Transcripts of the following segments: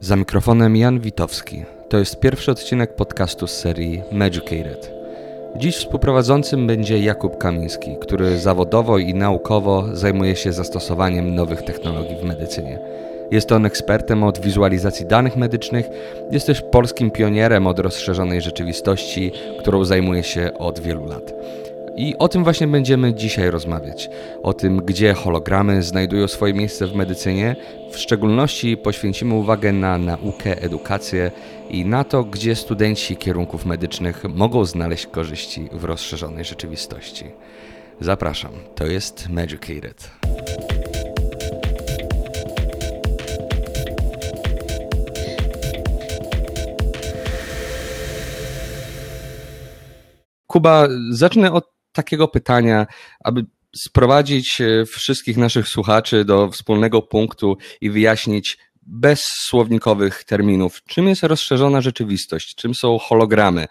Za mikrofonem Jan Witowski. To jest pierwszy odcinek podcastu z serii Meducated. Dziś współprowadzącym będzie Jakub Kamiński, który zawodowo i naukowo zajmuje się zastosowaniem nowych technologii w medycynie. Jest on ekspertem od wizualizacji danych medycznych, jest też polskim pionierem od rozszerzonej rzeczywistości, którą zajmuje się od wielu lat. I o tym właśnie będziemy dzisiaj rozmawiać. O tym, gdzie hologramy znajdują swoje miejsce w medycynie. W szczególności poświęcimy uwagę na naukę, edukację i na to, gdzie studenci kierunków medycznych mogą znaleźć korzyści w rozszerzonej rzeczywistości. Zapraszam, to jest Meducated. Kuba, zacznę od takiego pytania, aby sprowadzić e, wszystkich naszych słuchaczy do wspólnego punktu i wyjaśnić bez słownikowych terminów, czym jest rozszerzona rzeczywistość, czym są hologramy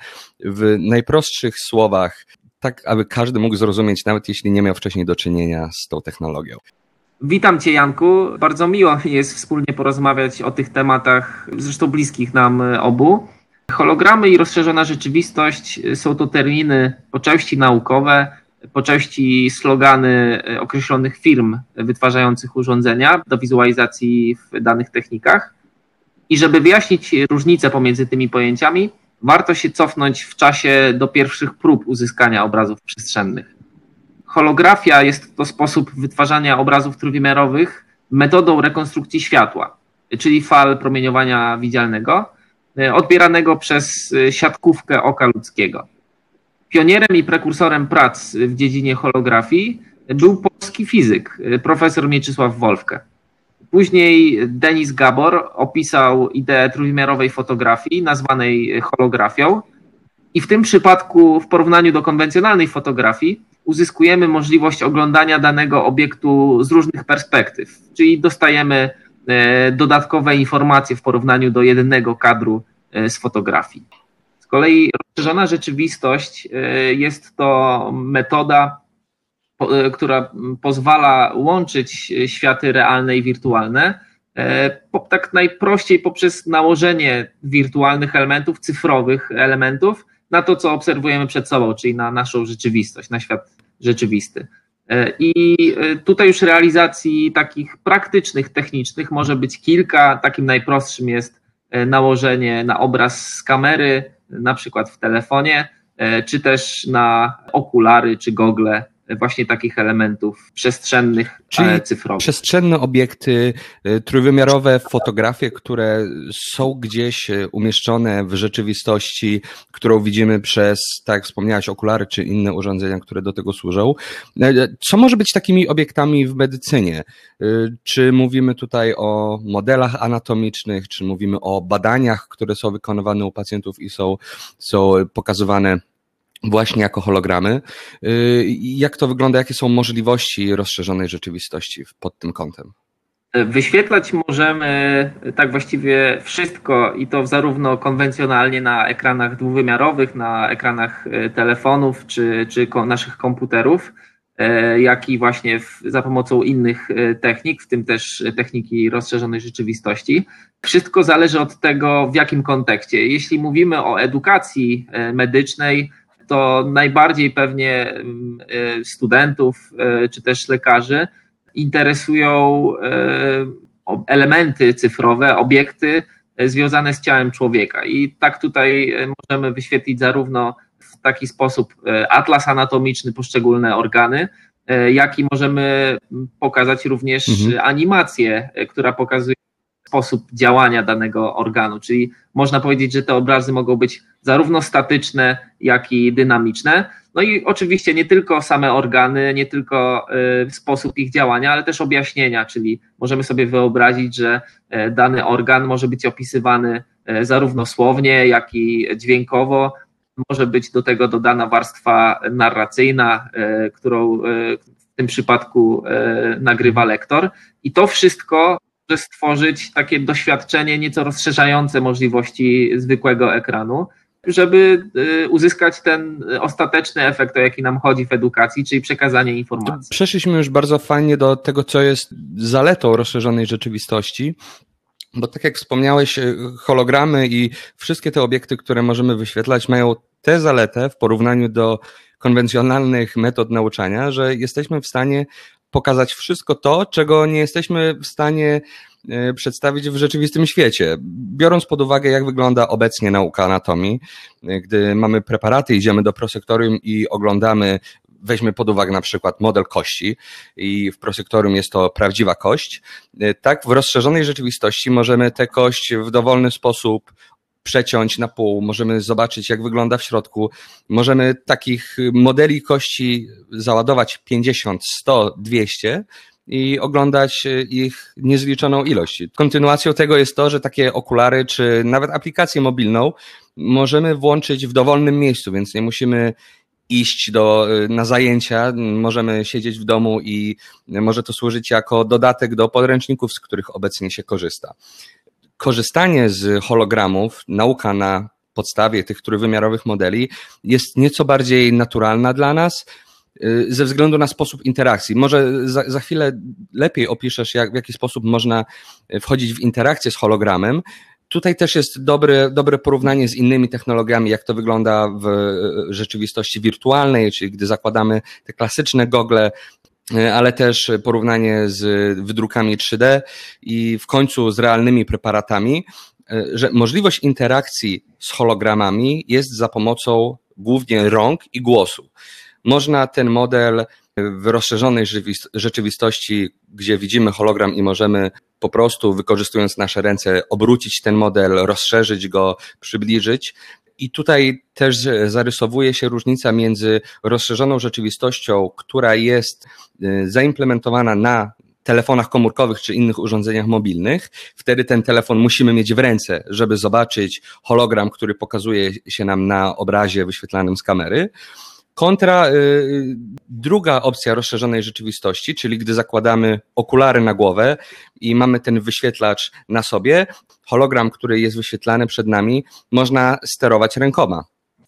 w najprostszych słowach, tak aby każdy mógł zrozumieć, nawet jeśli nie miał wcześniej do czynienia z tą technologią. Witam Cię, Janku. Bardzo miło jest wspólnie porozmawiać o tych tematach, zresztą bliskich nam obu. Hologramy i rozszerzona rzeczywistość są to terminy po części naukowe, po części slogany określonych firm wytwarzających urządzenia do wizualizacji w danych technikach. I żeby wyjaśnić różnicę pomiędzy tymi pojęciami, warto się cofnąć w czasie do pierwszych prób uzyskania obrazów przestrzennych. Holografia jest to sposób wytwarzania obrazów trójwymiarowych metodą rekonstrukcji światła, czyli fal promieniowania widzialnego odbieranego przez e, siatkówkę oka ludzkiego. Pionierem i prekursorem prac w dziedzinie holografii był polski fizyk, e, profesor Mieczysław Wolfke. Później Denis Gabor opisał ideę trójwymiarowej fotografii, nazwanej holografią. I w tym przypadku, w porównaniu do konwencjonalnej fotografii, uzyskujemy możliwość oglądania danego obiektu z różnych perspektyw, czyli dostajemy E, dodatkowe informacje w porównaniu do jednego kadru e, z fotografii. Z kolei rozszerzona rzeczywistość e, jest to metoda, która pozwala łączyć światy realne i wirtualne, tak najprościej poprzez nałożenie wirtualnych elementów, cyfrowych elementów na to, co obserwujemy przed sobą, czyli na naszą rzeczywistość, na świat rzeczywisty. E, I e, tutaj już realizacji takich praktycznych, technicznych może być kilka. Takim najprostszym jest e, nałożenie na obraz z kamery, na przykład w telefonie, czy też na okulary czy gogle właśnie takich elementów przestrzennych, Czyli cyfrowych. Przestrzenne obiekty, y, trójwymiarowe fotografie, które są gdzieś y, umieszczone w rzeczywistości, którą widzimy przez, tak jak wspomniałaś, okulary czy inne urządzenia, które do tego służą. Y, co może być takimi obiektami w medycynie? Czy mówimy tutaj o modelach anatomicznych, czy mówimy o badaniach, które są wykonywane u pacjentów i są, są pokazywane właśnie jako hologramy. Y, jak to wygląda, jakie są możliwości rozszerzonej rzeczywistości pod tym kątem? Wyświetlać możemy tak właściwie wszystko i to zarówno konwencjonalnie na ekranach dwuwymiarowych, na ekranach y, telefonów czy, czy naszych komputerów, y, jak i właśnie w, za pomocą innych technik, w tym też techniki rozszerzonej rzeczywistości. Wszystko zależy od tego, w jakim kontekście. Jeśli mówimy o edukacji medycznej, to najbardziej pewnie mm, e, studentów e, czy też lekarzy interesują e, elementy cyfrowe, obiekty związane z ciałem człowieka. I tak tutaj możemy wyświetlić zarówno w taki sposób atlas anatomiczny, poszczególne organy, jak i możemy pokazać również mhm. animację, która pokazuje sposób działania danego organu. Czyli można powiedzieć, że te obrazy mogą być zarówno statyczne, jak i dynamiczne. No i oczywiście nie tylko same organy, nie tylko y, sposób ich działania, ale też objaśnienia, czyli możemy sobie wyobrazić, że y, dany organ może być opisywany y, zarówno słownie, jak i dźwiękowo. Może być do tego dodana warstwa narracyjna, którą w tym przypadku nagrywa lektor. I to wszystko może stworzyć takie doświadczenie nieco rozszerzające możliwości zwykłego ekranu, żeby y, uzyskać ten ostateczny efekt, o jaki nam chodzi w edukacji, czyli przekazanie informacji. Przeszliśmy już bardzo fajnie do tego, co jest zaletą rozszerzonej rzeczywistości. Bo tak jak wspomniałeś, hologramy i wszystkie te obiekty, które możemy wyświetlać, mają tę zaletę w porównaniu do konwencjonalnych metod nauczania, że jesteśmy w stanie pokazać wszystko to, czego nie jesteśmy w stanie e, przedstawić w rzeczywistym świecie. Biorąc pod uwagę, jak wygląda obecnie nauka anatomii, e, gdy mamy preparaty, idziemy do prosektorium i oglądamy weźmy pod uwagę na przykład model kości i w prosektorium jest to prawdziwa kość, e, tak w rozszerzonej rzeczywistości możemy tę kość w dowolny sposób przeciąć na pół, możemy zobaczyć, jak wygląda w środku. Możemy takich modeli kości załadować 50, 100, 200 i oglądać ich niezliczoną ilość. Kontynuacją tego jest to, że takie okulary, czy nawet aplikację mobilną możemy włączyć w dowolnym miejscu, więc nie musimy iść do, na zajęcia, możemy siedzieć w domu i może to służyć jako dodatek do podręczników, z których obecnie się korzysta korzystanie z hologramów, nauka na podstawie tych trójwymiarowych modeli jest nieco bardziej naturalna dla nas y, ze względu na sposób interakcji. Może za, za chwilę lepiej opiszesz, jak, w jaki sposób można wchodzić w interakcję z hologramem. Tutaj też jest dobre, dobre porównanie z innymi technologiami, jak to wygląda w rzeczywistości wirtualnej, czyli gdy zakładamy te klasyczne gogle, ale też porównanie z wydrukami 3D i w końcu z realnymi preparatami, e, że możliwość interakcji z hologramami jest za pomocą głównie rąk i głosu. Można ten model w rozszerzonej rzeczywistości, gdzie widzimy hologram i możemy po prostu wykorzystując nasze ręce obrócić ten model, rozszerzyć go, przybliżyć, i tutaj też zarysowuje się różnica między rozszerzoną rzeczywistością, która jest y, zaimplementowana na telefonach komórkowych czy innych urządzeniach mobilnych. Wtedy ten telefon musimy mieć w ręce, żeby zobaczyć hologram, który pokazuje się nam na obrazie wyświetlanym z kamery. Kontra y, druga opcja rozszerzonej rzeczywistości, czyli gdy zakładamy okulary na głowę i mamy ten wyświetlacz na sobie, hologram, który jest wyświetlany przed nami, można sterować rękoma.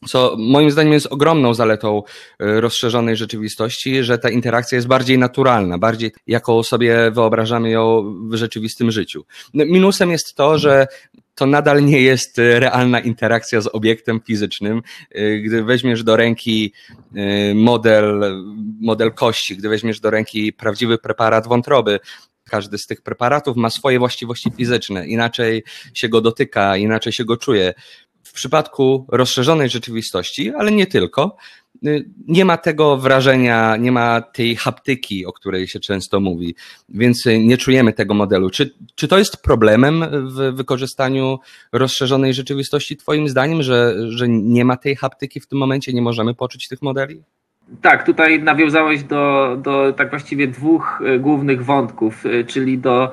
Co moim zdaniem jest ogromną zaletą y, rozszerzonej rzeczywistości, że ta interakcja jest bardziej naturalna, bardziej jaką sobie wyobrażamy ją w rzeczywistym życiu. No, minusem jest to, że to nadal nie jest y, realna interakcja z obiektem fizycznym. Y, gdy weźmiesz do ręki y, model, model kości, gdy weźmiesz do ręki prawdziwy preparat wątroby, każdy z tych preparatów ma swoje właściwości fizyczne, inaczej się go dotyka, inaczej się go czuje. W przypadku rozszerzonej rzeczywistości, ale nie tylko, nie ma tego wrażenia, nie ma tej haptyki, o której się często mówi, więc y, nie czujemy tego modelu. Czy, czy to jest problemem w wykorzystaniu rozszerzonej rzeczywistości, Twoim zdaniem, że, że nie ma tej haptyki w tym momencie, nie możemy poczuć tych modeli? Tak, tutaj nawiązałeś do, do tak właściwie dwóch y, głównych wątków, czyli do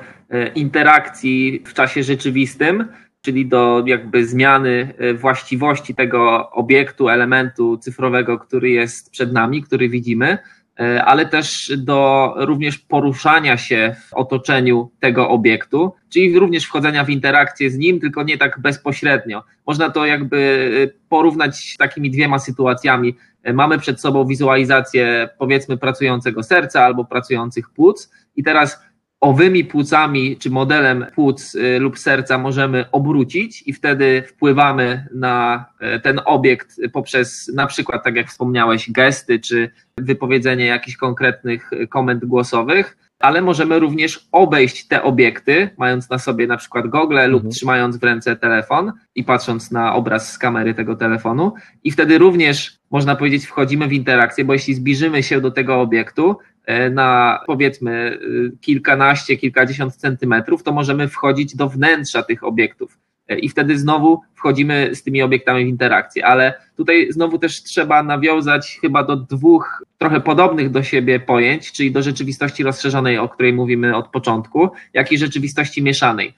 interakcji w czasie rzeczywistym czyli do jakby zmiany e, właściwości tego obiektu, elementu cyfrowego, który jest przed nami, który widzimy, e, ale też do również poruszania się w otoczeniu tego obiektu, czyli również wchodzenia w interakcję z nim, tylko nie tak bezpośrednio. Można to jakby e, porównać takimi dwiema sytuacjami. Mamy przed sobą wizualizację powiedzmy pracującego serca albo pracujących płuc i teraz owymi płucami czy modelem płuc y, lub serca możemy obrócić i wtedy wpływamy na y, ten obiekt poprzez na przykład, tak jak wspomniałeś, gesty czy wypowiedzenie jakichś konkretnych komend głosowych, ale możemy również obejść te obiekty, mając na sobie na przykład gogle mhm. lub trzymając w ręce telefon i patrząc na obraz z kamery tego telefonu i wtedy również można powiedzieć wchodzimy w interakcję, bo jeśli zbliżymy się do tego obiektu, E, na powiedzmy e, kilkanaście, kilkadziesiąt centymetrów, to możemy wchodzić do wnętrza tych obiektów. E, I wtedy znowu wchodzimy z tymi obiektami w interakcję, ale tutaj znowu też trzeba nawiązać chyba do dwóch trochę podobnych do siebie pojęć, czyli do rzeczywistości rozszerzonej, o której mówimy od początku, jak i rzeczywistości mieszanej.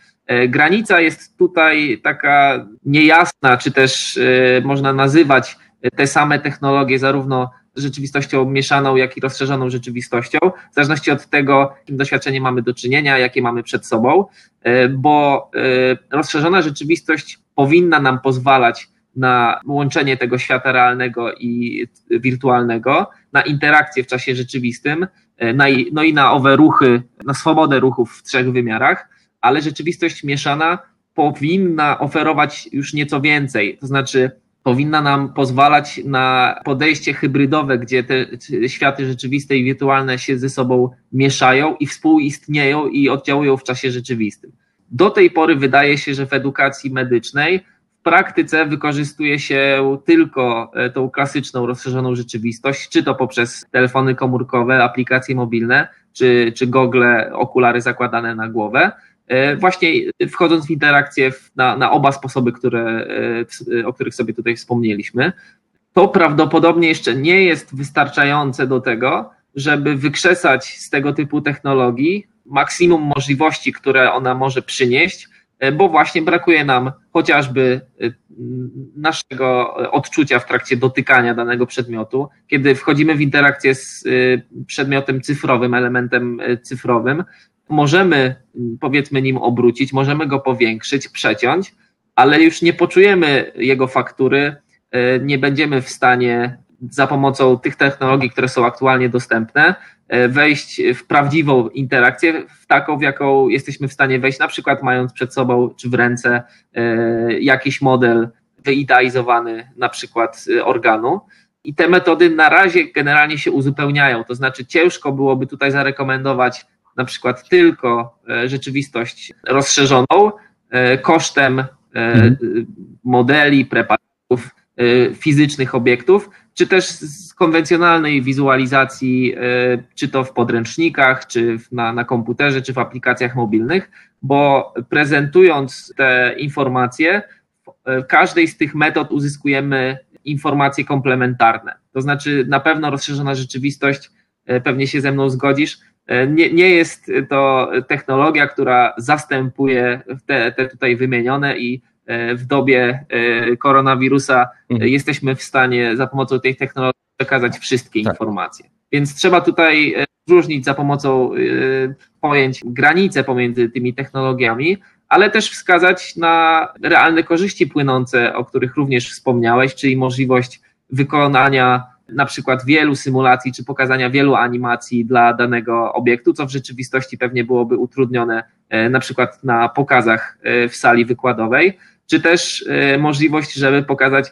Granica jest tutaj taka niejasna, czy też można nazywać te same technologie zarówno rzeczywistością mieszaną, jak i rozszerzoną rzeczywistością, w zależności od tego, jakim doświadczeniem mamy do czynienia, jakie mamy przed sobą, e, bo e, rozszerzona rzeczywistość powinna nam pozwalać na łączenie tego świata realnego i wirtualnego, na interakcję w czasie rzeczywistym, e, no i na owe ruchy, na swobodę ruchów w trzech wymiarach. ale rzeczywistość mieszana powinna oferować już nieco więcej. To znaczy, powinna nam pozwalać na podejście hybrydowe, gdzie te światy rzeczywiste i wirtualne się ze sobą mieszają i współistnieją i oddziałują w czasie rzeczywistym. Do tej pory wydaje się, że w edukacji medycznej w praktyce wykorzystuje się tylko e, tą klasyczną, rozszerzoną rzeczywistość, czy to poprzez telefony komórkowe, aplikacje mobilne, czy, czy gogle, okulary zakładane na głowę, właśnie wchodząc w interakcję na, na oba sposoby, które, e, o których sobie tutaj wspomnieliśmy, to prawdopodobnie jeszcze nie jest wystarczające do tego, żeby wykrzesać z tego typu technologii maksimum możliwości, które ona może przynieść, e, bo właśnie brakuje nam chociażby naszego odczucia w trakcie dotykania danego przedmiotu. Kiedy wchodzimy w interakcję z przedmiotem cyfrowym, elementem cyfrowym, możemy powiedzmy nim obrócić, możemy go powiększyć, przeciąć, ale już nie poczujemy jego faktury, e, nie będziemy w stanie za pomocą tych technologii, które są aktualnie dostępne, e, wejść w prawdziwą interakcję, w taką, w jaką jesteśmy w stanie wejść, na przykład mając przed sobą czy w ręce e, jakiś model wyidealizowany na przykład organu. I te metody na razie generalnie się uzupełniają, to znaczy ciężko byłoby tutaj zarekomendować na przykład tylko e, rzeczywistość rozszerzoną e, kosztem e, mhm. modeli, preparatów, fizycznych obiektów, czy też z konwencjonalnej wizualizacji, czy to w podręcznikach, czy na, na komputerze, czy w aplikacjach mobilnych, bo prezentując te informacje, w każdej z tych metod uzyskujemy informacje komplementarne. To znaczy, na pewno rozszerzona rzeczywistość, pewnie się ze mną zgodzisz, nie, nie jest to technologia, która zastępuje te, te tutaj wymienione i e, w dobie e, koronawirusa mhm. jesteśmy w stanie za pomocą tej technologii przekazać wszystkie tak. informacje. Więc trzeba tutaj różnić za pomocą pojęć granice pomiędzy tymi technologiami, ale też wskazać na realne korzyści płynące, o których również wspomniałeś, czyli możliwość wykonania na przykład wielu symulacji czy pokazania wielu animacji dla danego obiektu, co w rzeczywistości pewnie byłoby utrudnione e, na przykład na pokazach e, w sali wykładowej, czy też e, możliwość, żeby pokazać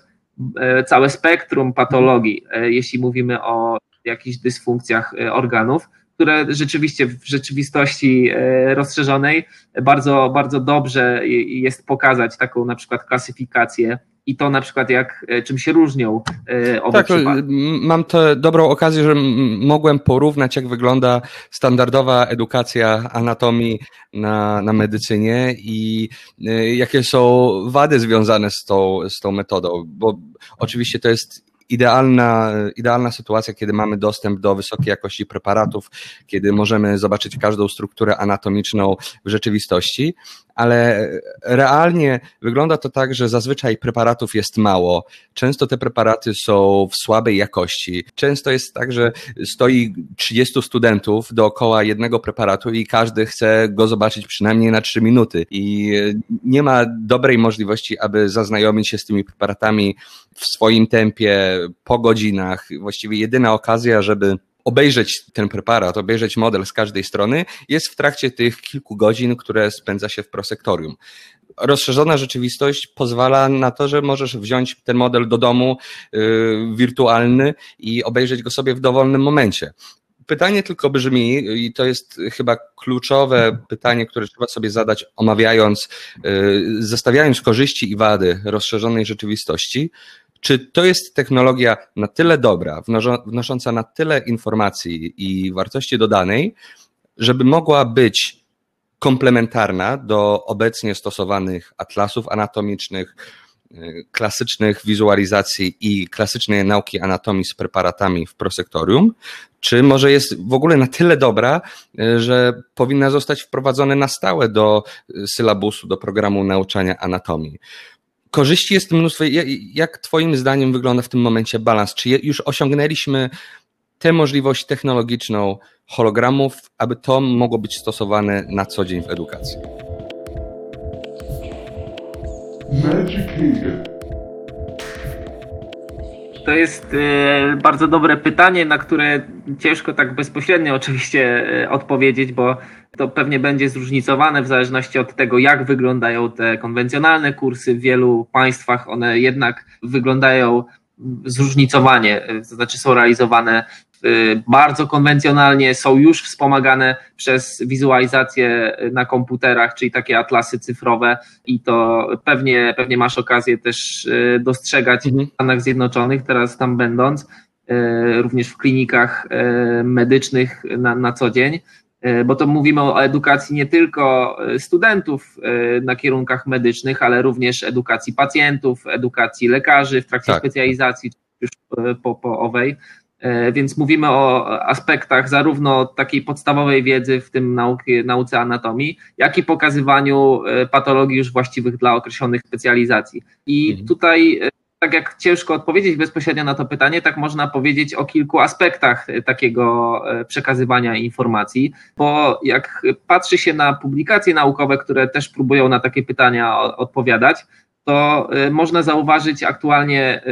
całe spektrum patologii, jeśli mówimy o jakichś dysfunkcjach organów, które rzeczywiście w rzeczywistości rozszerzonej bardzo, bardzo dobrze jest pokazać taką na przykład klasyfikację i to na przykład jak, e, czym się różnią e, oba tak, przypadki. Mam tę dobrą okazję, że mogłem porównać, jak wygląda standardowa edukacja anatomii na, na medycynie i e, jakie są wady związane z tą, z tą metodą, bo oczywiście to jest idealna, idealna sytuacja, kiedy mamy dostęp do wysokiej jakości preparatów, kiedy możemy zobaczyć każdą strukturę anatomiczną w rzeczywistości, ale realnie wygląda to tak, że zazwyczaj preparatów jest mało. Często te preparaty są w słabej jakości. Często jest tak, że stoi 30 studentów dookoła jednego preparatu i każdy chce go zobaczyć przynajmniej na 3 minuty i nie ma dobrej możliwości, aby zaznajomić się z tymi preparatami w swoim tempie, po godzinach. Właściwie jedyna okazja, żeby obejrzeć ten preparat, obejrzeć model z każdej strony, jest w trakcie tych kilku godzin, które spędza się w prosektorium. Rozszerzona rzeczywistość pozwala na to, że możesz wziąć ten model do domu yy, wirtualny i obejrzeć go sobie w dowolnym momencie. Pytanie tylko brzmi, i to jest chyba kluczowe pytanie, które trzeba sobie zadać, omawiając, yy, zestawiając korzyści i wady rozszerzonej rzeczywistości. Czy to jest technologia na tyle dobra, wnosząca na tyle informacji i wartości dodanej, żeby mogła być komplementarna do obecnie stosowanych atlasów anatomicznych, y, klasycznych wizualizacji i klasycznej nauki anatomii z preparatami w prosektorium, czy może jest w ogóle na tyle dobra, y, że powinna zostać wprowadzona na stałe do sylabusu, do programu nauczania anatomii korzyści jest mnóstwo. Jak Twoim zdaniem wygląda w tym momencie balans? Czy już osiągnęliśmy tę możliwość technologiczną hologramów, aby to mogło być stosowane na co dzień w edukacji? To jest e, bardzo dobre pytanie, na które ciężko tak bezpośrednio oczywiście e, odpowiedzieć, bo to pewnie będzie zróżnicowane w zależności od tego, jak wyglądają te konwencjonalne kursy. W wielu państwach one jednak wyglądają zróżnicowanie, to znaczy są realizowane bardzo konwencjonalnie, są już wspomagane przez wizualizację na komputerach, czyli takie atlasy cyfrowe i to pewnie, pewnie masz okazję też e, dostrzegać mhm. w Stanach Zjednoczonych, teraz tam będąc, e, również w klinikach medycznych na, na co dzień bo to mówimy o edukacji nie tylko studentów na kierunkach medycznych, ale również edukacji pacjentów, edukacji lekarzy w trakcie tak. specjalizacji, już po, po owej. E, więc mówimy o aspektach zarówno takiej podstawowej wiedzy, w tym nauki, nauce anatomii, jak i pokazywaniu e, patologii już właściwych dla określonych specjalizacji. I mhm. tutaj, e, tak jak ciężko odpowiedzieć bezpośrednio na to pytanie, tak można powiedzieć o kilku aspektach takiego przekazywania informacji, bo jak patrzy się na publikacje naukowe, które też próbują na takie pytania odpowiadać, to można zauważyć aktualnie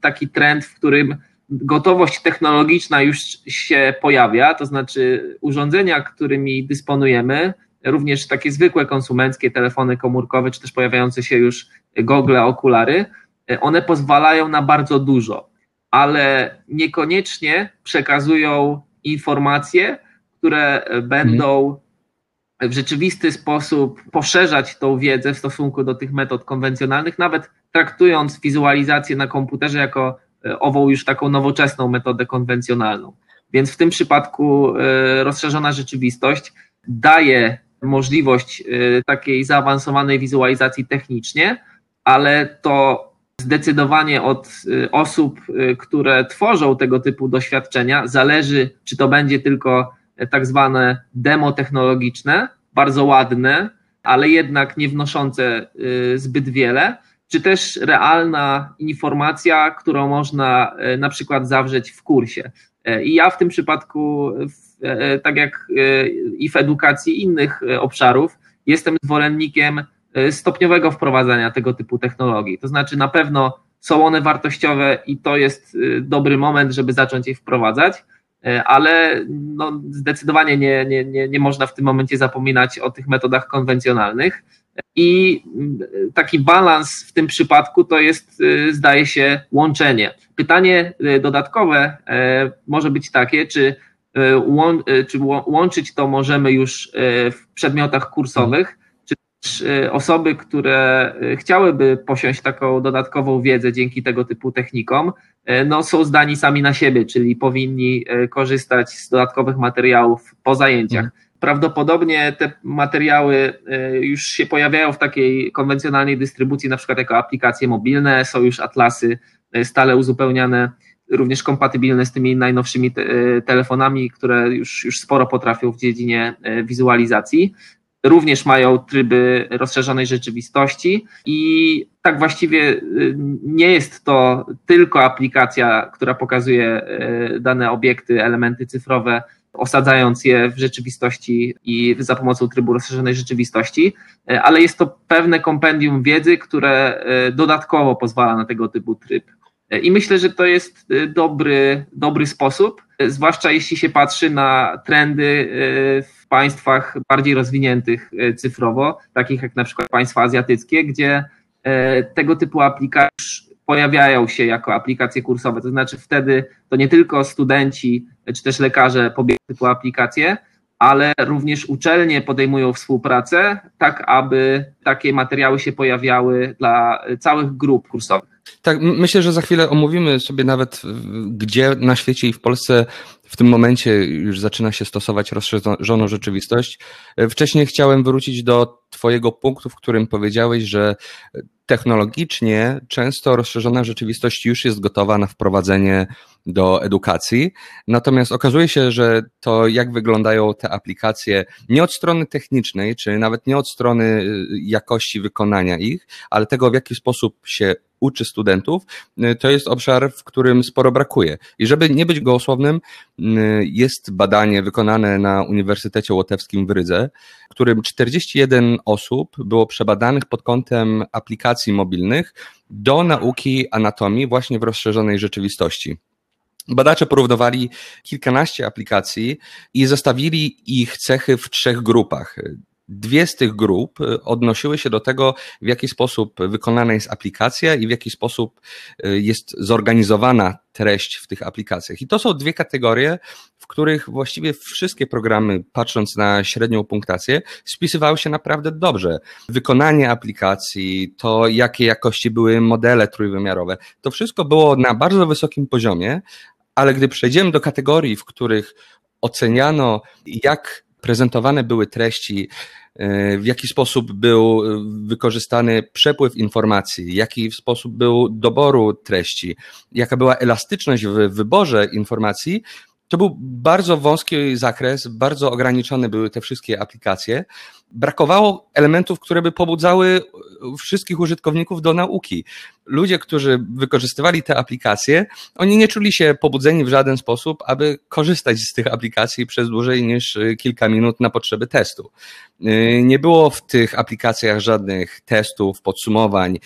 taki trend, w którym gotowość technologiczna już się pojawia, to znaczy urządzenia, którymi dysponujemy, również takie zwykłe konsumenckie, telefony komórkowe, czy też pojawiające się już gogle, okulary, one pozwalają na bardzo dużo, ale niekoniecznie przekazują informacje, które będą w rzeczywisty sposób poszerzać tą wiedzę w stosunku do tych metod konwencjonalnych, nawet traktując wizualizację na komputerze jako E, ową już taką nowoczesną metodę konwencjonalną. Więc w tym przypadku e, rozszerzona rzeczywistość daje możliwość e, takiej zaawansowanej wizualizacji technicznie, ale to zdecydowanie od osób, które tworzą tego typu doświadczenia, zależy, czy to będzie tylko tak zwane demo technologiczne, bardzo ładne, ale jednak nie wnoszące zbyt wiele, czy też realna informacja, którą można e, na przykład zawrzeć w kursie. E, I ja w tym przypadku, e, tak jak i w edukacji innych obszarów, jestem zwolennikiem stopniowego wprowadzania tego typu technologii. To znaczy, na pewno są one wartościowe i to jest dobry moment, żeby zacząć je wprowadzać, ale no, zdecydowanie nie, nie, nie, nie można w tym momencie zapominać o tych metodach konwencjonalnych. I taki balans w tym przypadku to jest, y, zdaje się, łączenie. Pytanie y, dodatkowe może być takie, czy, y, czy łączyć to możemy już w przedmiotach kursowych, osoby, które chciałyby posiąść taką dodatkową wiedzę dzięki tego typu technikom, e, no, są zdani sami na siebie, czyli powinni e, korzystać z dodatkowych materiałów po zajęciach. Mhm prawdopodobnie te materiały już się pojawiają w takiej konwencjonalnej dystrybucji, na przykład jako aplikacje mobilne, są już atlasy stale uzupełniane, również kompatybilne z tymi najnowszymi te, telefonami, które już, już sporo potrafią w dziedzinie wizualizacji. Również mają tryby rozszerzonej rzeczywistości i tak właściwie nie jest to tylko aplikacja, która pokazuje dane obiekty, elementy cyfrowe osadzając je w rzeczywistości i za pomocą trybu rozszerzonej rzeczywistości, e, ale jest to pewne kompendium wiedzy, które dodatkowo pozwala na tego typu tryb. I myślę, że to jest dobry, dobry sposób, zwłaszcza jeśli się patrzy na trendy w państwach bardziej rozwiniętych cyfrowo, takich jak na przykład państwa azjatyckie, gdzie tego typu aplikacje pojawiają się jako aplikacje kursowe. To znaczy wtedy to nie tylko studenci czy też lekarze pobierają typu aplikacje, ale również uczelnie podejmują współpracę, tak aby takie materiały się pojawiały dla całych grup kursowych. Tak, myślę, że za chwilę omówimy sobie nawet, gdzie na świecie i w Polsce w tym momencie już zaczyna się stosować rozszerzoną rzeczywistość. Wcześniej chciałem wrócić do Twojego punktu, w którym powiedziałeś, że technologicznie często rozszerzona rzeczywistość już jest gotowa na wprowadzenie do edukacji. Natomiast okazuje się, że to, jak wyglądają te aplikacje, nie od strony technicznej, czy nawet nie od strony y, jakości wykonania ich, ale tego, w jaki sposób się uczy studentów, y, to jest obszar, w którym sporo brakuje. I żeby nie być gołosłownym, y, jest badanie wykonane na Uniwersytecie Łotewskim w Rydze, w którym 41 osób było przebadanych pod kątem aplikacji mobilnych do nauki anatomii właśnie w rozszerzonej rzeczywistości. Badacze porównywali kilkanaście aplikacji i zestawili ich cechy w trzech grupach. Dwie z tych grup y, odnosiły się do tego, w jaki sposób wykonana jest aplikacja i w jaki sposób y, jest zorganizowana treść w tych aplikacjach. I to są dwie kategorie, w których właściwie wszystkie programy, patrząc na średnią punktację, spisywały się naprawdę dobrze. Wykonanie aplikacji, to jakie jakości były modele trójwymiarowe, to wszystko było na bardzo wysokim poziomie, ale gdy przejdziemy do kategorii, w których oceniano, jak prezentowane były treści, e, w jaki sposób był wykorzystany przepływ informacji, jaki sposób był doboru treści, jaka była elastyczność w wyborze informacji, to był bardzo wąski zakres, bardzo ograniczone były te wszystkie aplikacje. Brakowało elementów, które by pobudzały wszystkich użytkowników do nauki. Ludzie, którzy wykorzystywali te aplikacje, oni nie czuli się pobudzeni w żaden sposób, aby korzystać z tych aplikacji przez dłużej niż kilka minut na potrzeby testu. Nie było w tych aplikacjach żadnych testów, podsumowań,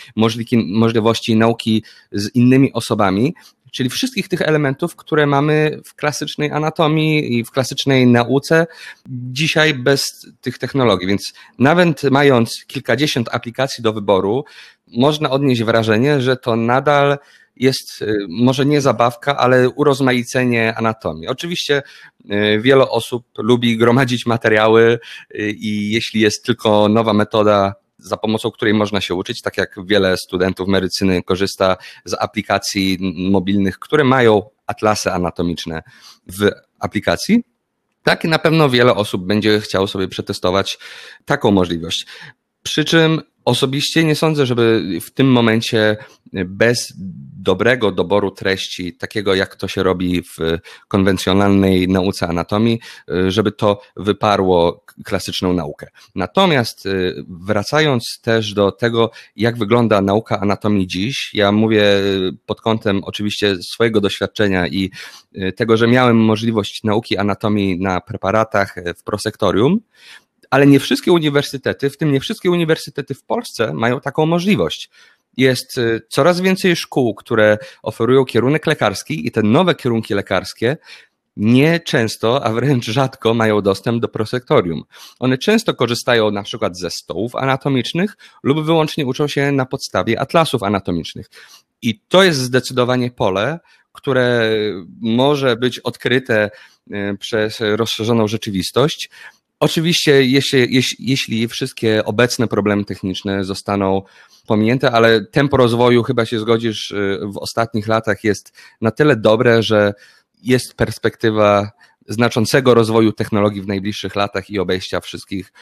możliwości nauki z innymi osobami, czyli wszystkich tych elementów, które mamy w klasycznej anatomii i w klasycznej nauce, dzisiaj bez tych technologii. Więc nawet mając kilkadziesiąt aplikacji do wyboru, można odnieść wrażenie, że to nadal jest y, może nie zabawka, ale urozmaicenie anatomii. Oczywiście y, wiele osób lubi gromadzić materiały y, i jeśli jest tylko nowa metoda za pomocą której można się uczyć, tak jak wiele studentów medycyny korzysta z aplikacji mobilnych, które mają atlasy anatomiczne w aplikacji. Tak, i na pewno wiele osób będzie chciało sobie przetestować taką możliwość. Przy czym osobiście nie sądzę, żeby w tym momencie bez dobrego doboru treści, takiego jak to się robi w konwencjonalnej nauce anatomii, żeby to wyparło klasyczną naukę. Natomiast y, wracając też do tego, jak wygląda nauka anatomii dziś, ja mówię pod kątem oczywiście swojego doświadczenia i y, tego, że miałem możliwość nauki anatomii na preparatach w prosektorium, ale nie wszystkie uniwersytety, w tym nie wszystkie uniwersytety w Polsce mają taką możliwość. Jest y, coraz więcej szkół, które oferują kierunek lekarski i te nowe kierunki lekarskie nie często, a wręcz rzadko mają dostęp do prosektorium. One często korzystają na przykład ze stołów anatomicznych lub wyłącznie uczą się na podstawie atlasów anatomicznych. I to jest zdecydowanie pole, które może być odkryte y, przez rozszerzoną rzeczywistość, Oczywiście, jeśli, jeśli, jeśli wszystkie obecne problemy techniczne zostaną pominięte, ale tempo rozwoju, chyba się zgodzisz, y, w ostatnich latach jest na tyle dobre, że jest perspektywa znaczącego rozwoju technologii w najbliższych latach i obejścia wszystkich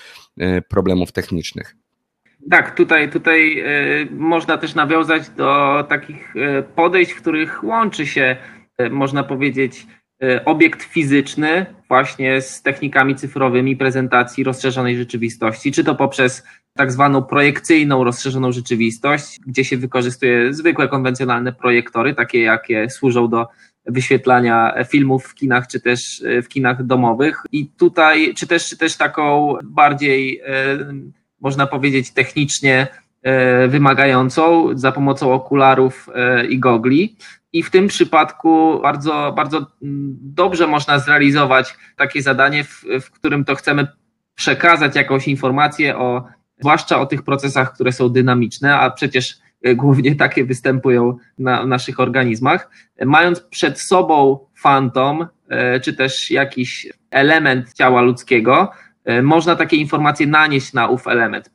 y, problemów technicznych. Tak, tutaj, tutaj y, można też nawiązać do takich podejść, w których łączy się, można powiedzieć, obiekt fizyczny właśnie z technikami cyfrowymi prezentacji rozszerzonej rzeczywistości, czy to poprzez tak zwaną projekcyjną rozszerzoną rzeczywistość, gdzie się wykorzystuje zwykłe konwencjonalne projektory, takie jakie służą do wyświetlania filmów w kinach, czy też e, w kinach domowych. I tutaj, czy też, czy też taką bardziej, e, można powiedzieć, technicznie wymagającą za pomocą okularów i gogli. I w tym przypadku bardzo, bardzo dobrze można zrealizować takie zadanie, w, w którym to chcemy przekazać jakąś informację o, zwłaszcza o tych procesach, które są dynamiczne, a przecież e, głównie takie występują na, naszych organizmach. Mając przed sobą fantom, e, czy też jakiś element ciała ludzkiego, e, można takie informacje nanieść na ów element,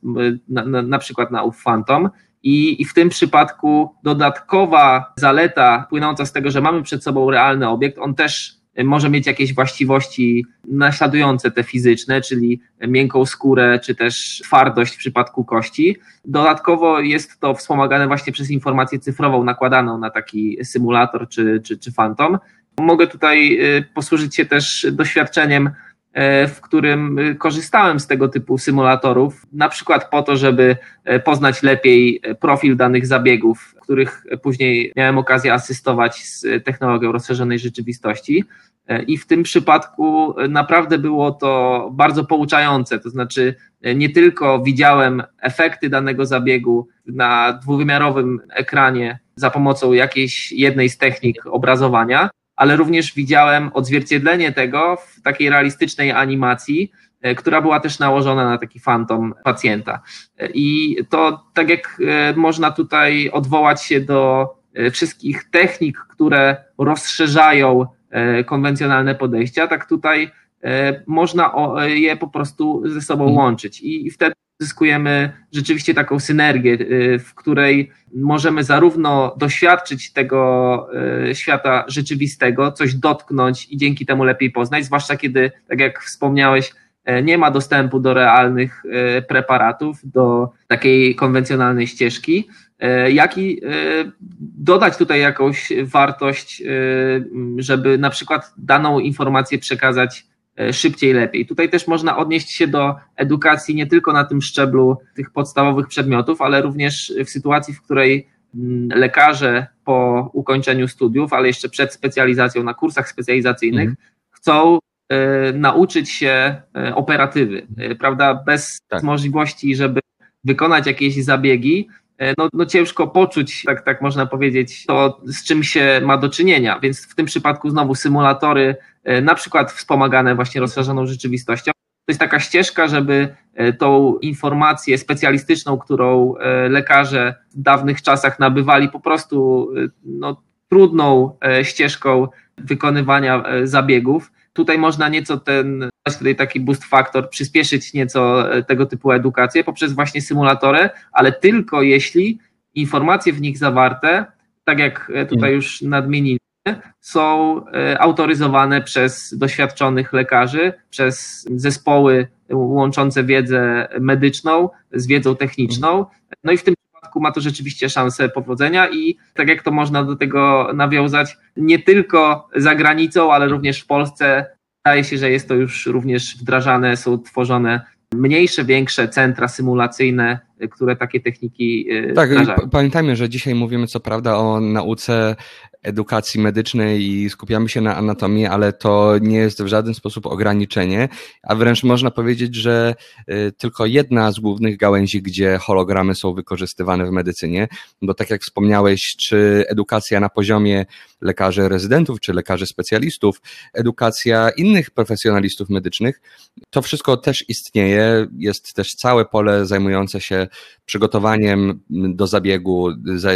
na, na, na przykład na ów fantom i, I w tym przypadku dodatkowa zaleta płynąca z tego, że mamy przed sobą realny obiekt, on też może mieć jakieś właściwości naśladujące te fizyczne, czyli miękką skórę, czy też twardość w przypadku kości. Dodatkowo jest to wspomagane właśnie przez informację cyfrową nakładaną na taki symulator czy, czy, czy fantom. Mogę tutaj y, posłużyć się też doświadczeniem E, w którym y, korzystałem z tego typu symulatorów, na przykład po to, żeby e, poznać lepiej e, profil danych zabiegów, których później miałem okazję asystować z technologią rozszerzonej rzeczywistości. I w tym przypadku naprawdę było to bardzo pouczające. To znaczy, nie tylko widziałem efekty danego zabiegu na dwuwymiarowym ekranie za pomocą jakiejś jednej z technik obrazowania, ale również widziałem odzwierciedlenie tego w takiej realistycznej animacji, e, która była też nałożona na taki fantom pacjenta. I to tak jak można tutaj odwołać się do wszystkich technik, które rozszerzają konwencjonalne podejścia, tak tutaj można je po prostu ze sobą mhm. łączyć. I wtedy zyskujemy rzeczywiście taką synergię, y, w której możemy zarówno doświadczyć tego y, świata rzeczywistego, coś dotknąć i dzięki temu lepiej poznać, zwłaszcza kiedy, tak jak wspomniałeś, e, nie ma dostępu do realnych preparatów, do takiej konwencjonalnej ścieżki, jak i dodać tutaj jakąś wartość, żeby na przykład daną informację przekazać szybciej, lepiej. Tutaj też można odnieść się do edukacji nie tylko na tym szczeblu tych podstawowych przedmiotów, ale również w sytuacji, w której mm, lekarze po ukończeniu studiów, ale jeszcze przed specjalizacją na kursach specjalizacyjnych mhm. chcą e, nauczyć się e, operatywy, prawda, bez tak. możliwości, żeby wykonać jakieś zabiegi, no, no ciężko poczuć, tak, tak można powiedzieć, to z czym się ma do czynienia. Więc w tym przypadku znowu symulatory, e, na przykład wspomagane właśnie rozszerzoną rzeczywistością, to jest taka ścieżka, żeby e, tą informację specjalistyczną, którą e, lekarze w dawnych czasach nabywali po prostu no, trudną ścieżką wykonywania zabiegów, Tutaj można nieco ten, tutaj taki boost factor, przyspieszyć nieco e, tego typu edukację poprzez właśnie symulatory, ale tylko jeśli informacje w nich zawarte, tak jak e, tutaj już nadmieniliśmy, są e, autoryzowane przez doświadczonych lekarzy, przez zespoły łączące wiedzę medyczną z wiedzą techniczną. No i w tym przypadku ma to rzeczywiście szansę powodzenia i tak jak to można do tego nawiązać, nie tylko za granicą, ale również w Polsce. Wydaje się, że jest to już również wdrażane, są tworzone mniejsze, większe centra symulacyjne, które takie techniki e, Tak, pamiętajmy, że dzisiaj mówimy co prawda o nauce edukacji medycznej i skupiamy się na anatomii, ale to nie jest w żaden sposób ograniczenie, a wręcz można powiedzieć, że y, tylko jedna z głównych gałęzi, gdzie hologramy są wykorzystywane w medycynie, bo tak jak wspomniałeś, czy edukacja na poziomie lekarzy rezydentów, czy lekarzy specjalistów, edukacja innych profesjonalistów medycznych, to wszystko też istnieje, jest też całe pole zajmujące się przygotowaniem do zabiegu,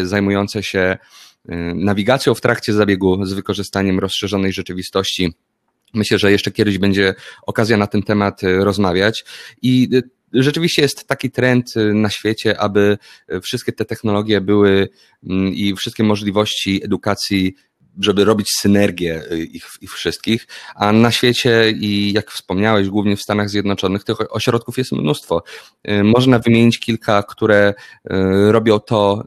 zajmujące się Y, nawigacją w trakcie zabiegu z wykorzystaniem rozszerzonej rzeczywistości. Myślę, że jeszcze kiedyś będzie okazja na ten temat y, rozmawiać. I y, rzeczywiście jest taki trend na świecie, aby wszystkie te technologie były mm, i wszystkie możliwości edukacji żeby robić synergię y, ich, ich wszystkich, a na świecie i jak wspomniałeś, głównie w Stanach Zjednoczonych, tych ośrodków jest mnóstwo. Y, można wymienić kilka, które y, robią to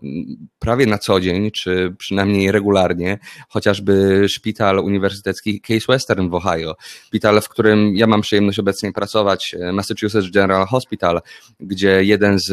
prawie na co dzień, czy przynajmniej regularnie, chociażby szpital uniwersytecki Case Western w Ohio, szpital, w którym ja mam przyjemność obecnie pracować, Massachusetts General Hospital, gdzie jeden z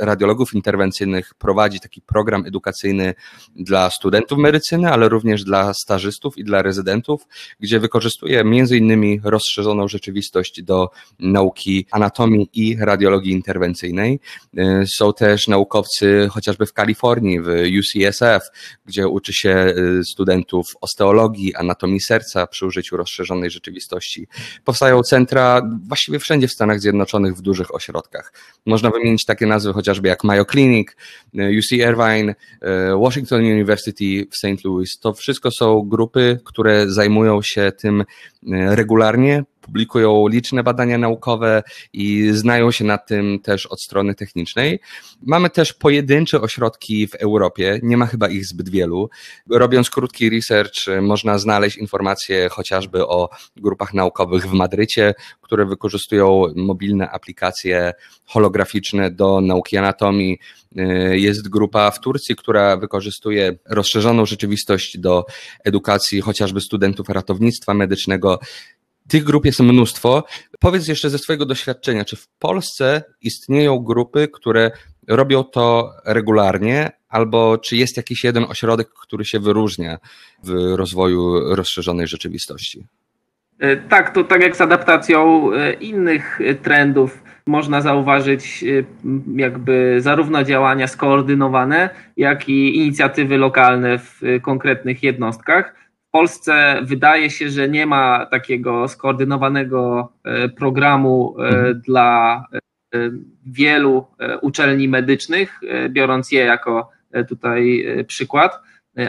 radiologów interwencyjnych prowadzi taki program edukacyjny dla studentów medycyny, ale również również dla stażystów i dla rezydentów, gdzie wykorzystuje innymi rozszerzoną rzeczywistość do nauki anatomii i radiologii interwencyjnej. Y, są też naukowcy chociażby w Kalifornii, w UCSF, gdzie uczy się y, studentów osteologii, anatomii serca przy użyciu rozszerzonej rzeczywistości. Powstają centra właściwie wszędzie w Stanach Zjednoczonych w dużych ośrodkach. Można wymienić takie nazwy chociażby jak Mayo Clinic, y, UC Irvine, Washington University w St. Louis. To wszystko są grupy, które zajmują się tym e, regularnie, publikują liczne badania naukowe i znają się na tym też od strony technicznej. Mamy też pojedyncze ośrodki w Europie, nie ma chyba ich zbyt wielu. Robiąc krótki research, można znaleźć informacje chociażby o grupach naukowych w Madrycie, które wykorzystują mobilne aplikacje holograficzne do nauki anatomii. Jest grupa w Turcji, która wykorzystuje rozszerzoną rzeczywistość do edukacji chociażby studentów ratownictwa medycznego. Tych grup jest mnóstwo. Powiedz jeszcze ze swojego doświadczenia, czy w Polsce istnieją grupy, które robią to regularnie, albo czy jest jakiś jeden ośrodek, który się wyróżnia w rozwoju rozszerzonej rzeczywistości? E, tak, to tak jak z adaptacją e, innych trendów, można zauważyć jakby zarówno działania skoordynowane, jak i inicjatywy lokalne w konkretnych jednostkach. Polsce wydaje się, że nie ma takiego skoordynowanego programu mhm. dla wielu uczelni medycznych, biorąc je jako tutaj przykład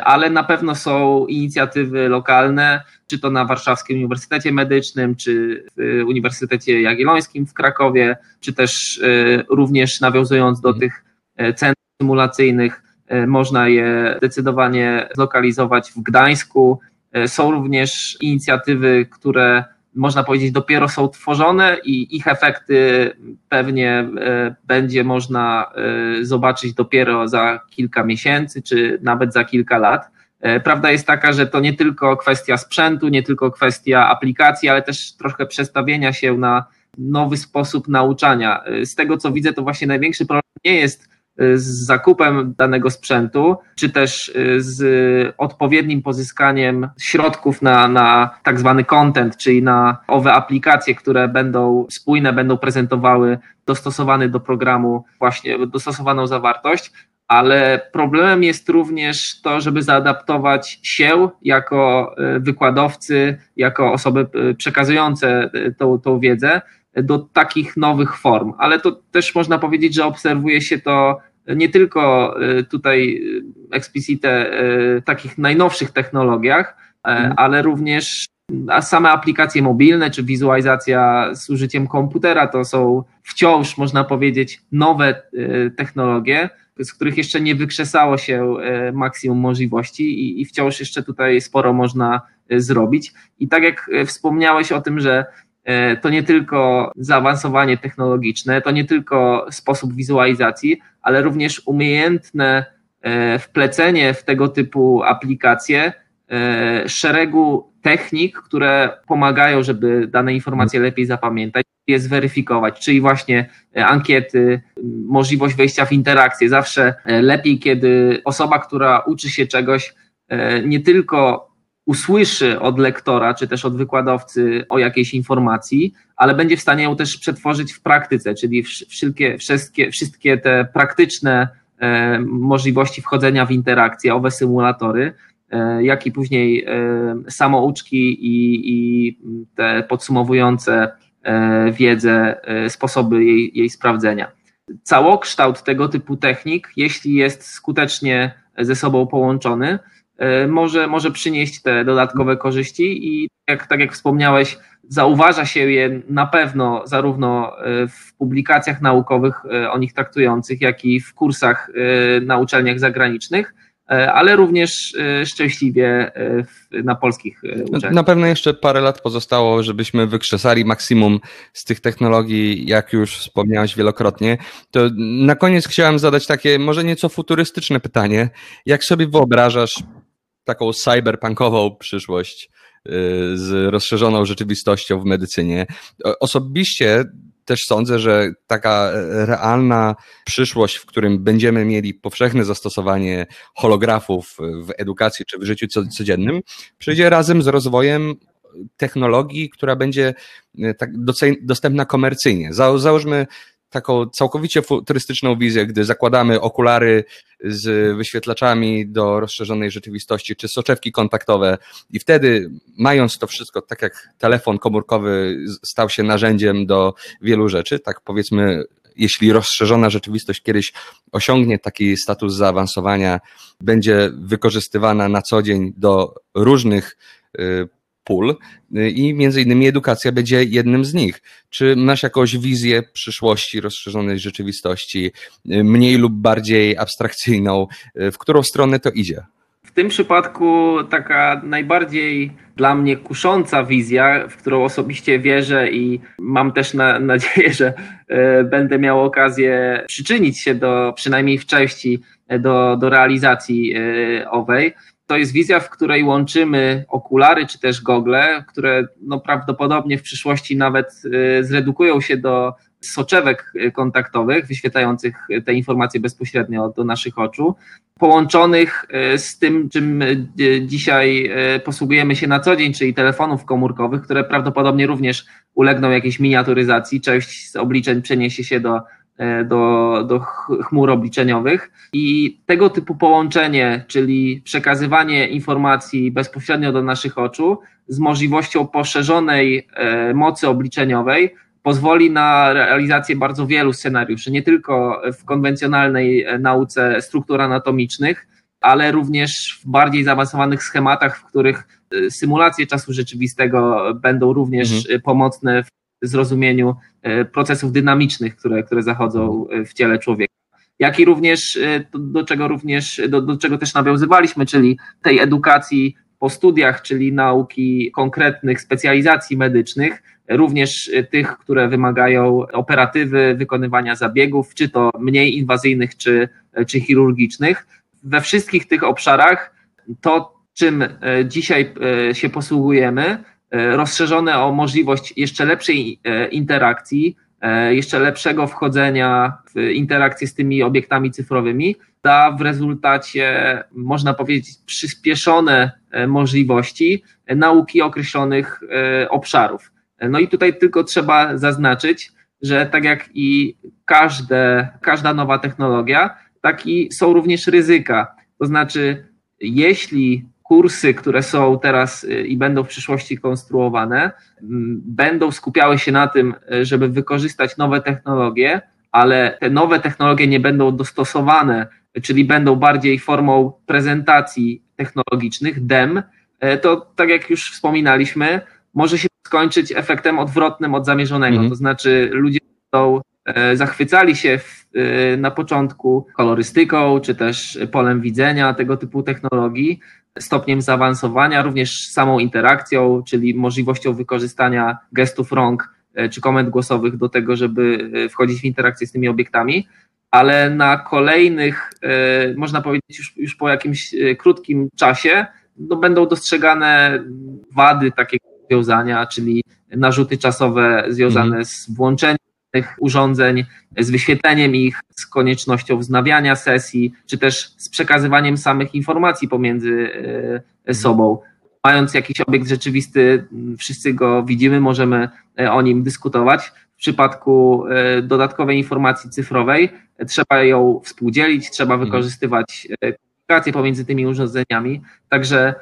ale na pewno są inicjatywy lokalne, czy to na Warszawskim Uniwersytecie Medycznym, czy w Uniwersytecie Jagiellońskim w Krakowie, czy też e, również nawiązując do tych e, centrów symulacyjnych, e, można je zdecydowanie zlokalizować w Gdańsku. Są również inicjatywy, które można powiedzieć, dopiero są tworzone i ich efekty pewnie e, będzie można e, zobaczyć dopiero za kilka miesięcy, czy nawet za kilka lat. E, prawda jest taka, że to nie tylko kwestia sprzętu, nie tylko kwestia aplikacji, ale też trochę przestawienia się na nowy sposób nauczania. Z tego co widzę, to właśnie największy problem nie jest z zakupem danego sprzętu, czy też y, z odpowiednim pozyskaniem środków na, na tak zwany content, czyli na owe aplikacje, które będą spójne, będą prezentowały dostosowany do programu właśnie dostosowaną zawartość, ale problemem jest również to, żeby zaadaptować się jako y, wykładowcy, jako osoby y, przekazujące tą, tą wiedzę do takich nowych form, ale to też można powiedzieć, że obserwuje się to nie tylko y, tutaj explicite y, takich najnowszych technologiach, mm. ale również a same aplikacje mobilne czy wizualizacja z użyciem komputera to są wciąż, można powiedzieć, nowe technologie, z których jeszcze nie wykrzesało się maksimum możliwości i, i wciąż jeszcze tutaj sporo można zrobić. I tak jak wspomniałeś o tym, że E, to nie tylko zaawansowanie technologiczne, to nie tylko sposób wizualizacji, ale również umiejętne e, wplecenie w tego typu aplikacje e, szeregu technik, które pomagają, żeby dane informacje lepiej zapamiętać, je zweryfikować, czyli właśnie ankiety, możliwość wejścia w interakcję. Zawsze lepiej, kiedy osoba, która uczy się czegoś, nie tylko usłyszy od lektora, czy też od wykładowcy o jakiejś informacji, ale będzie w stanie ją też przetworzyć w praktyce, czyli wszystkie, wszystkie, wszystkie te praktyczne e, możliwości wchodzenia w interakcje, owe symulatory, e, jak i później e, samouczki i, i te podsumowujące wiedzę, sposoby jej, jej sprawdzenia. Całokształt tego typu technik, jeśli jest skutecznie ze sobą połączony, może, może przynieść te dodatkowe korzyści i jak, tak jak wspomniałeś, zauważa się je na pewno zarówno e, w publikacjach naukowych e, o nich traktujących, jak i w kursach na uczelniach zagranicznych, ale również szczęśliwie na polskich uczelniach. Na pewno jeszcze parę lat pozostało, żebyśmy wykrzesali maksimum z tych technologii, jak już wspomniałeś wielokrotnie. To na koniec chciałem zadać takie może nieco futurystyczne pytanie. Jak sobie wyobrażasz taką cyberpunkową przyszłość y, z rozszerzoną rzeczywistością w medycynie. Osobiście też sądzę, że taka realna przyszłość, w którym będziemy mieli powszechne zastosowanie holografów w edukacji czy w życiu codziennym, przyjdzie razem z rozwojem technologii, która będzie y, tak dostępna komercyjnie. Załóżmy taką całkowicie futurystyczną wizję, gdy zakładamy okulary z wyświetlaczami do rozszerzonej rzeczywistości, czy soczewki kontaktowe. I wtedy mając to wszystko, tak jak telefon komórkowy stał się narzędziem do wielu rzeczy, tak powiedzmy jeśli rozszerzona rzeczywistość kiedyś osiągnie taki status zaawansowania, będzie wykorzystywana na co dzień do różnych y, pól y, i między innymi edukacja będzie jednym z nich. Czy masz jakąś wizję przyszłości rozszerzonej rzeczywistości, y, mniej lub bardziej abstrakcyjną, y, w którą stronę to idzie? W tym przypadku taka najbardziej dla mnie kusząca wizja, w którą osobiście wierzę i mam też na, nadzieję, że będę miał okazję przyczynić się do, przynajmniej w części, do, do realizacji owej, to jest wizja, w której łączymy okulary czy też gogle, które no prawdopodobnie w przyszłości nawet y, zredukują się do soczewek kontaktowych, wyświetlających te informacje bezpośrednio do naszych oczu, połączonych y, z tym, czym y, dzisiaj posługujemy się na co dzień, czyli telefonów komórkowych, które prawdopodobnie również ulegną jakiejś miniaturyzacji. Część z obliczeń przeniesie się do do, do chmur obliczeniowych i tego typu połączenie, czyli przekazywanie informacji bezpośrednio do naszych oczu z możliwością poszerzonej mocy obliczeniowej pozwoli na realizację bardzo wielu scenariuszy, nie tylko w konwencjonalnej nauce struktur anatomicznych, ale również w bardziej zaawansowanych schematach, w których symulacje czasu rzeczywistego będą również mhm. Pomocne zrozumieniu y, procesów dynamicznych, które, które zachodzą w ciele człowieka. Jak i również, do, do czego również, do, do czego też nawiązywaliśmy, czyli tej edukacji po studiach, czyli nauki konkretnych specjalizacji medycznych, również tych, które wymagają operatywy, wykonywania zabiegów, czy to mniej inwazyjnych, czy, czy chirurgicznych we wszystkich tych obszarach to, czym e, dzisiaj e, się posługujemy, e, rozszerzone o możliwość jeszcze lepszej interakcji, jeszcze lepszego wchodzenia w interakcję z tymi obiektami cyfrowymi, da w rezultacie, można powiedzieć, przyspieszone możliwości nauki określonych obszarów. No i tutaj tylko trzeba zaznaczyć, że tak jak i każde, każda nowa technologia, tak i są również ryzyka. To znaczy, jeśli kursy, które są teraz y, i będą w przyszłości konstruowane, będą skupiały się na tym, y, żeby wykorzystać nowe technologie, ale te nowe technologie nie będą dostosowane, czyli będą bardziej formą prezentacji technologicznych, DEM, y, to tak jak już wspominaliśmy, może się skończyć efektem odwrotnym od zamierzonego. Mhm. To znaczy, ludzie będą zachwycali się w Y, na początku kolorystyką, czy też polem widzenia, tego typu technologii, stopniem zaawansowania, również samą interakcją, czyli możliwością wykorzystania gestów rąk y, czy komend głosowych do tego, żeby y, wchodzić w interakcję z tymi obiektami, ale na kolejnych, można powiedzieć już, już po jakimś krótkim czasie, no będą dostrzegane wady takiego rozwiązania, czyli narzuty czasowe związane mm. z włączeniem tych urządzeń, z wyświetleniem ich, z koniecznością wznawiania sesji, czy też z przekazywaniem samych informacji pomiędzy e, sobą. Mając jakiś obiekt rzeczywisty, wszyscy go widzimy, możemy e, o nim dyskutować. W przypadku e, dodatkowej informacji cyfrowej trzeba ją współdzielić, trzeba mhm. wykorzystywać komunikację pomiędzy tymi urządzeniami. Także,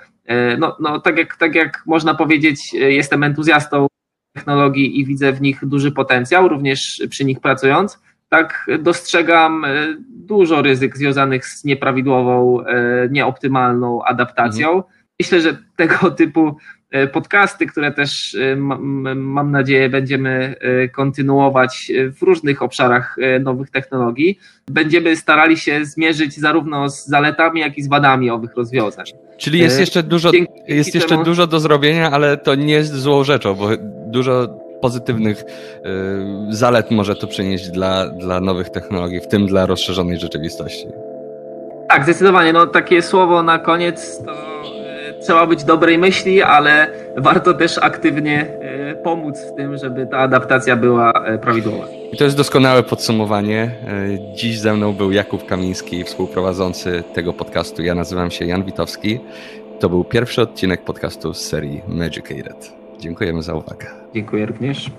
no, no tak, jak, tak jak można powiedzieć, jestem entuzjastą technologii i widzę w nich duży potencjał, również przy nich pracując, tak dostrzegam e, dużo ryzyk związanych z nieprawidłową, e, nieoptymalną adaptacją. Mhm. Myślę, że tego typu e, podcasty, które też mam nadzieję będziemy kontynuować w różnych obszarach nowych technologii, będziemy starali się zmierzyć zarówno z zaletami, jak i z wadami owych rozwiązań. Czyli jest jeszcze dużo, jest jeszcze dużo do zrobienia, ale to nie jest złą rzeczą, bo dużo pozytywnych y, zalet może to przynieść dla, dla nowych technologii, w tym dla rozszerzonej rzeczywistości. Tak, zdecydowanie. No, takie słowo na koniec to y, trzeba być dobrej myśli, ale warto też aktywnie y, pomóc w tym, żeby ta adaptacja była prawidłowa. I to jest doskonałe podsumowanie. Dziś ze mną był Jakub Kamiński, współprowadzący tego podcastu. Ja nazywam się Jan Witowski. To był pierwszy odcinek podcastu z serii Magicated. Dziękujemy za uwagę. Dziękuję również.